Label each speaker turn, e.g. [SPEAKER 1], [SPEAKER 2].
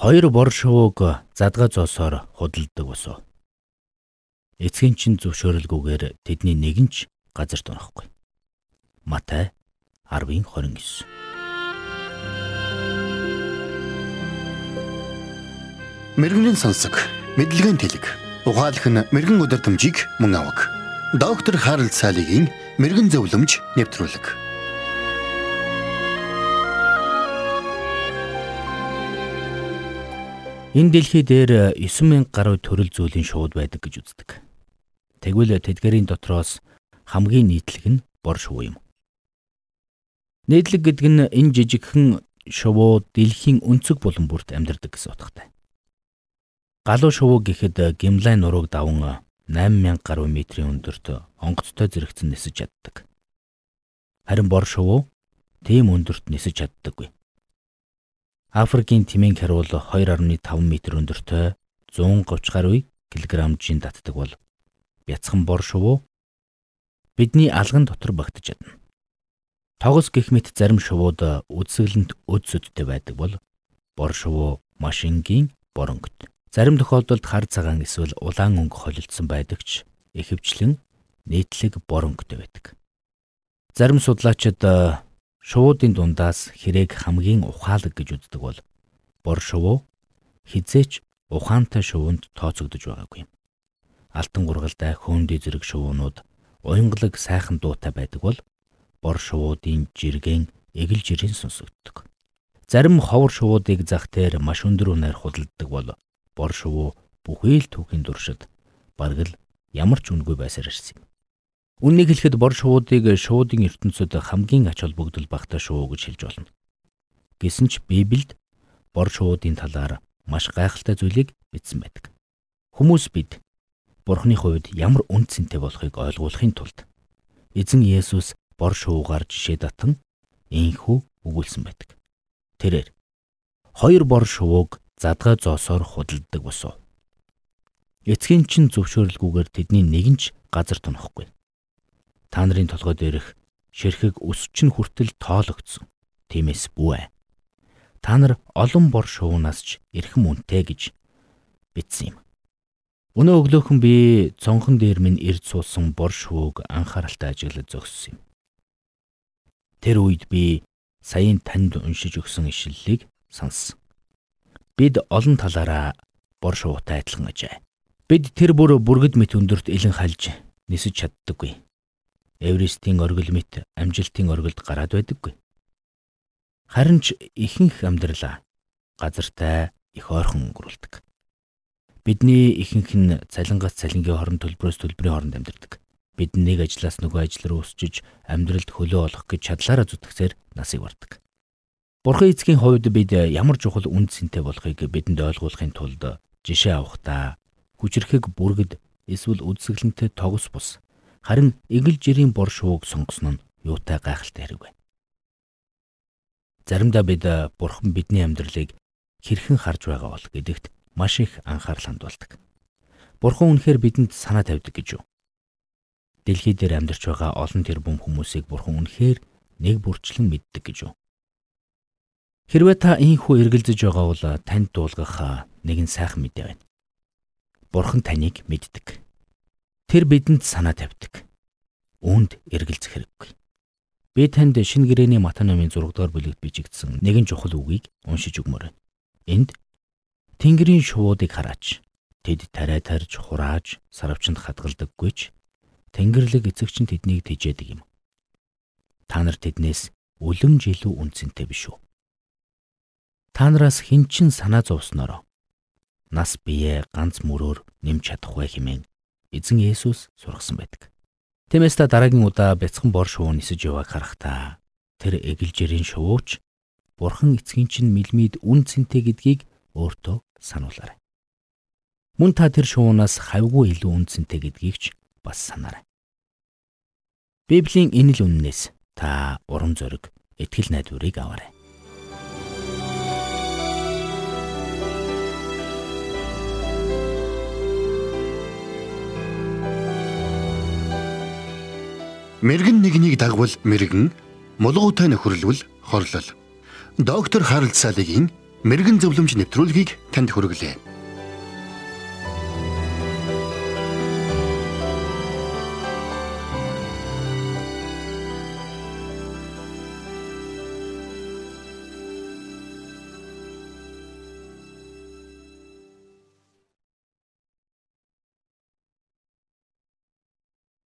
[SPEAKER 1] Хоёр бор шувууг задгаа зоосоор худалдаг босоо. Эцгийн чин зөвшөөрөлгүйгээр тэдний нэг нь ч газар тунохгүй. Матай 10:29
[SPEAKER 2] Мэргэний сонсог, мэдлэгийн тэлэг. Ухаалх нь мэрэгэн өдөртөмжийг мөн авах. Доктор Харалт цаалогийн мэрэгэн зөвлөмж нэвтрүүлэг.
[SPEAKER 1] Энэ дэлхий дээр 9000 гаруй төрөл зүйлийн шууд байдаг гэж үздэг. Тэгвэл тэдгэрийн дотроос хамгийн нийтлэг нь бор шувуу юм. Нийтлэг гэдэг нь энэ жижигхэн шувуу дэлхийн өнцөг булан бүрт амьдардаг гэсэн утгатай. Галуу шувуу гэхэд гимлайн нурууг даван 8000 гаруй метрийн өндөрт онгоцтой зэрэгцэн нисэж чаддаг. Харин бор шувуу тийм өндөрт нисэж чаддаггүй. Африкийн тэмээн харвал 2.5 м өндөртэй 130 гаруй килограммжийн татдаг бол бяцхан бор шувуу бидний алган дотор багтаж чадна. Тогос гих мэт зарим шувууд үдсгэлэнт өд сөдтэй байдаг бол бор шувуу маш энгийн боронгот. Зарим тохиолдолд хар цагаан эсвэл улаан өнгө холилдсон байдаг ч ихэвчлэн нийтлэг боронготой байдаг. Зарим судлаачид шувуудын дундаас хэрээг хамгийн ухаалаг гэж үздэг бол бор шувуу хизээч ухаантай шувуунд тооцогдож байгаагүй. Алтан гургалтай хөөндөй зэрэг шувуунууд уянгалаг сайхан дуутай байдаг бол бор шувуудын жиргэн эгэл жирийн сонсогддог. Зарим ховор шувуудыг зах дээр маш өндөр үнээр худалддаг бол бор шувуу бүхий л түүхийн дуршид бараг л ямар ч үнгүй байсаар ирсэн юм. Үннийг хэлэхэд бор шуудыг шуудын ертөнцид хамгийн ач холбогдол багтаа шуу гэж хэлж болно. Гэсэн ч Библиэд бор шуудын талаар маш гайхалтай зүйлийг бичсэн байдаг. Хүмүүс бид Бурхны хувьд ямар үн цэнтэй болохыг ойлгуулахын тулд эзэн Есүс бор шуугаар жишээ татан ийхүү өгүүлсэн байдаг. Тэрээр хоёр бор шувууг задгай зоосоор худалддаг босоо. Эцгийн чин зөвшөөрөлгүйгээр тэдний нэг нь ч газар тунохгүй та нарын толгой дээрх ширхэг өсчин хүртэл тоологдсон. Тиймээс бүвэ. Та нар олон бор шуунаас ч эрхэм үнэтэй гэж бичсэн юм. Өнөө өглөөхөн би цонхон дээр минь ирд суусан бор шууг анхааралтай ажиглаж зогссон юм. Тэр үед би саяын танд уншиж өгсөн ишлэлийг сонссон. Бид олон талаараа бор шуутай адилхан ажээ. Бид тэр бүр бүргэд мэт өндөрт илэн хальж нисэж чаддаггүй. Эверестийн оргил мэт амжилтын оргилд гараад байдаггүй. Харин ч ихэнх амьдралаа газартай их ойрхон өнгөрүүлдэг. Бидний ихэнх нь цалингаас цалингийн хорон төлбөрөөс төлбөрийн хооронд амьдардаг. Бид нэг ажлаас нөгөө ажил руу өсчиж амьдралд хөлөө олох гэж чадлаараа зүтгэсээр насыг бардаг. Бурхан эцгийн хувьд бид ямар чухал үнд сэнтэй болохыг бидэнд ойлгуулахын тулд жишээ авахдаа хүчрэхэг бүргэд эсвэл үдсгэлэнтэй тогос бус харин эгэл жирийн бор шууг сонгосон нь юутай гайхалтай хэрэг байна. Заримдаа бид бурхан бидний амьдралыг хэрхэн харж байгаа бол гэдэгт маш их анхаарал хандуулдаг. Бурхан үнэхээр бидэнд санаа тавьдаг гэж юу? Дэлхий дээр амьдарч байгаа олон тэрбум хүмүүсийг бурхан үнэхээр нэг бүрчлэн мэддэг гэж юу? Хэрвээ та ийхүү эргэлзэж байгаа бол танд дуулгах нэгэн сайхан мэдээ байна. Бурхан таныг мэддэг. Тэр бидэнд санаа тавьдаг. Үүнд эргэлзэх хэрэггүй. Би танд шинэ гэрээний Матай номын 6 дугаар бүлэгт бичигдсэн нэгэн чухал үгийг уншиж өгмөр байна. Энд Тэнгэрийн шувуудыг хараач. Тэд тариа тарж, хурааж, сарвчанд хадгалдаггүйч. Тэнгэрлэг эцэгч нь тэднийг тижээдэг юм. Та нар тэднээс үлэм жилүү үнцэнтэй биш үү? Та нараас хэн ч санаа зовснороо нас бие ганц мөрөөр нэмж чадахгүй хэмээн эзэн Есүс сургасан байдаг. Тиймээс та дараагийн удаа бяцхан бор шувуу нисэж явааг харахтаа тэр эгэлжирийн шувууч Бурхан эцгийн чинь мэлмид үн цэнтэй гэдгийг өөртөө сануулаарай. Мөн та тэр шувуунаас хавьгүй илүү үн цэнтэй гэдгийг ч бас санаарай. Библийн энэ л үннээс та урам зориг, итгэл найдварыг аваарай.
[SPEAKER 2] Мэргэн нэгнийг дагвал мэргэн, мулгуутай нөхөрлөл хорлол. Доктор Харалт цаалогийн мэрэгэн зөвлөмж нэвтрүүлгийг танд хүргэлээ.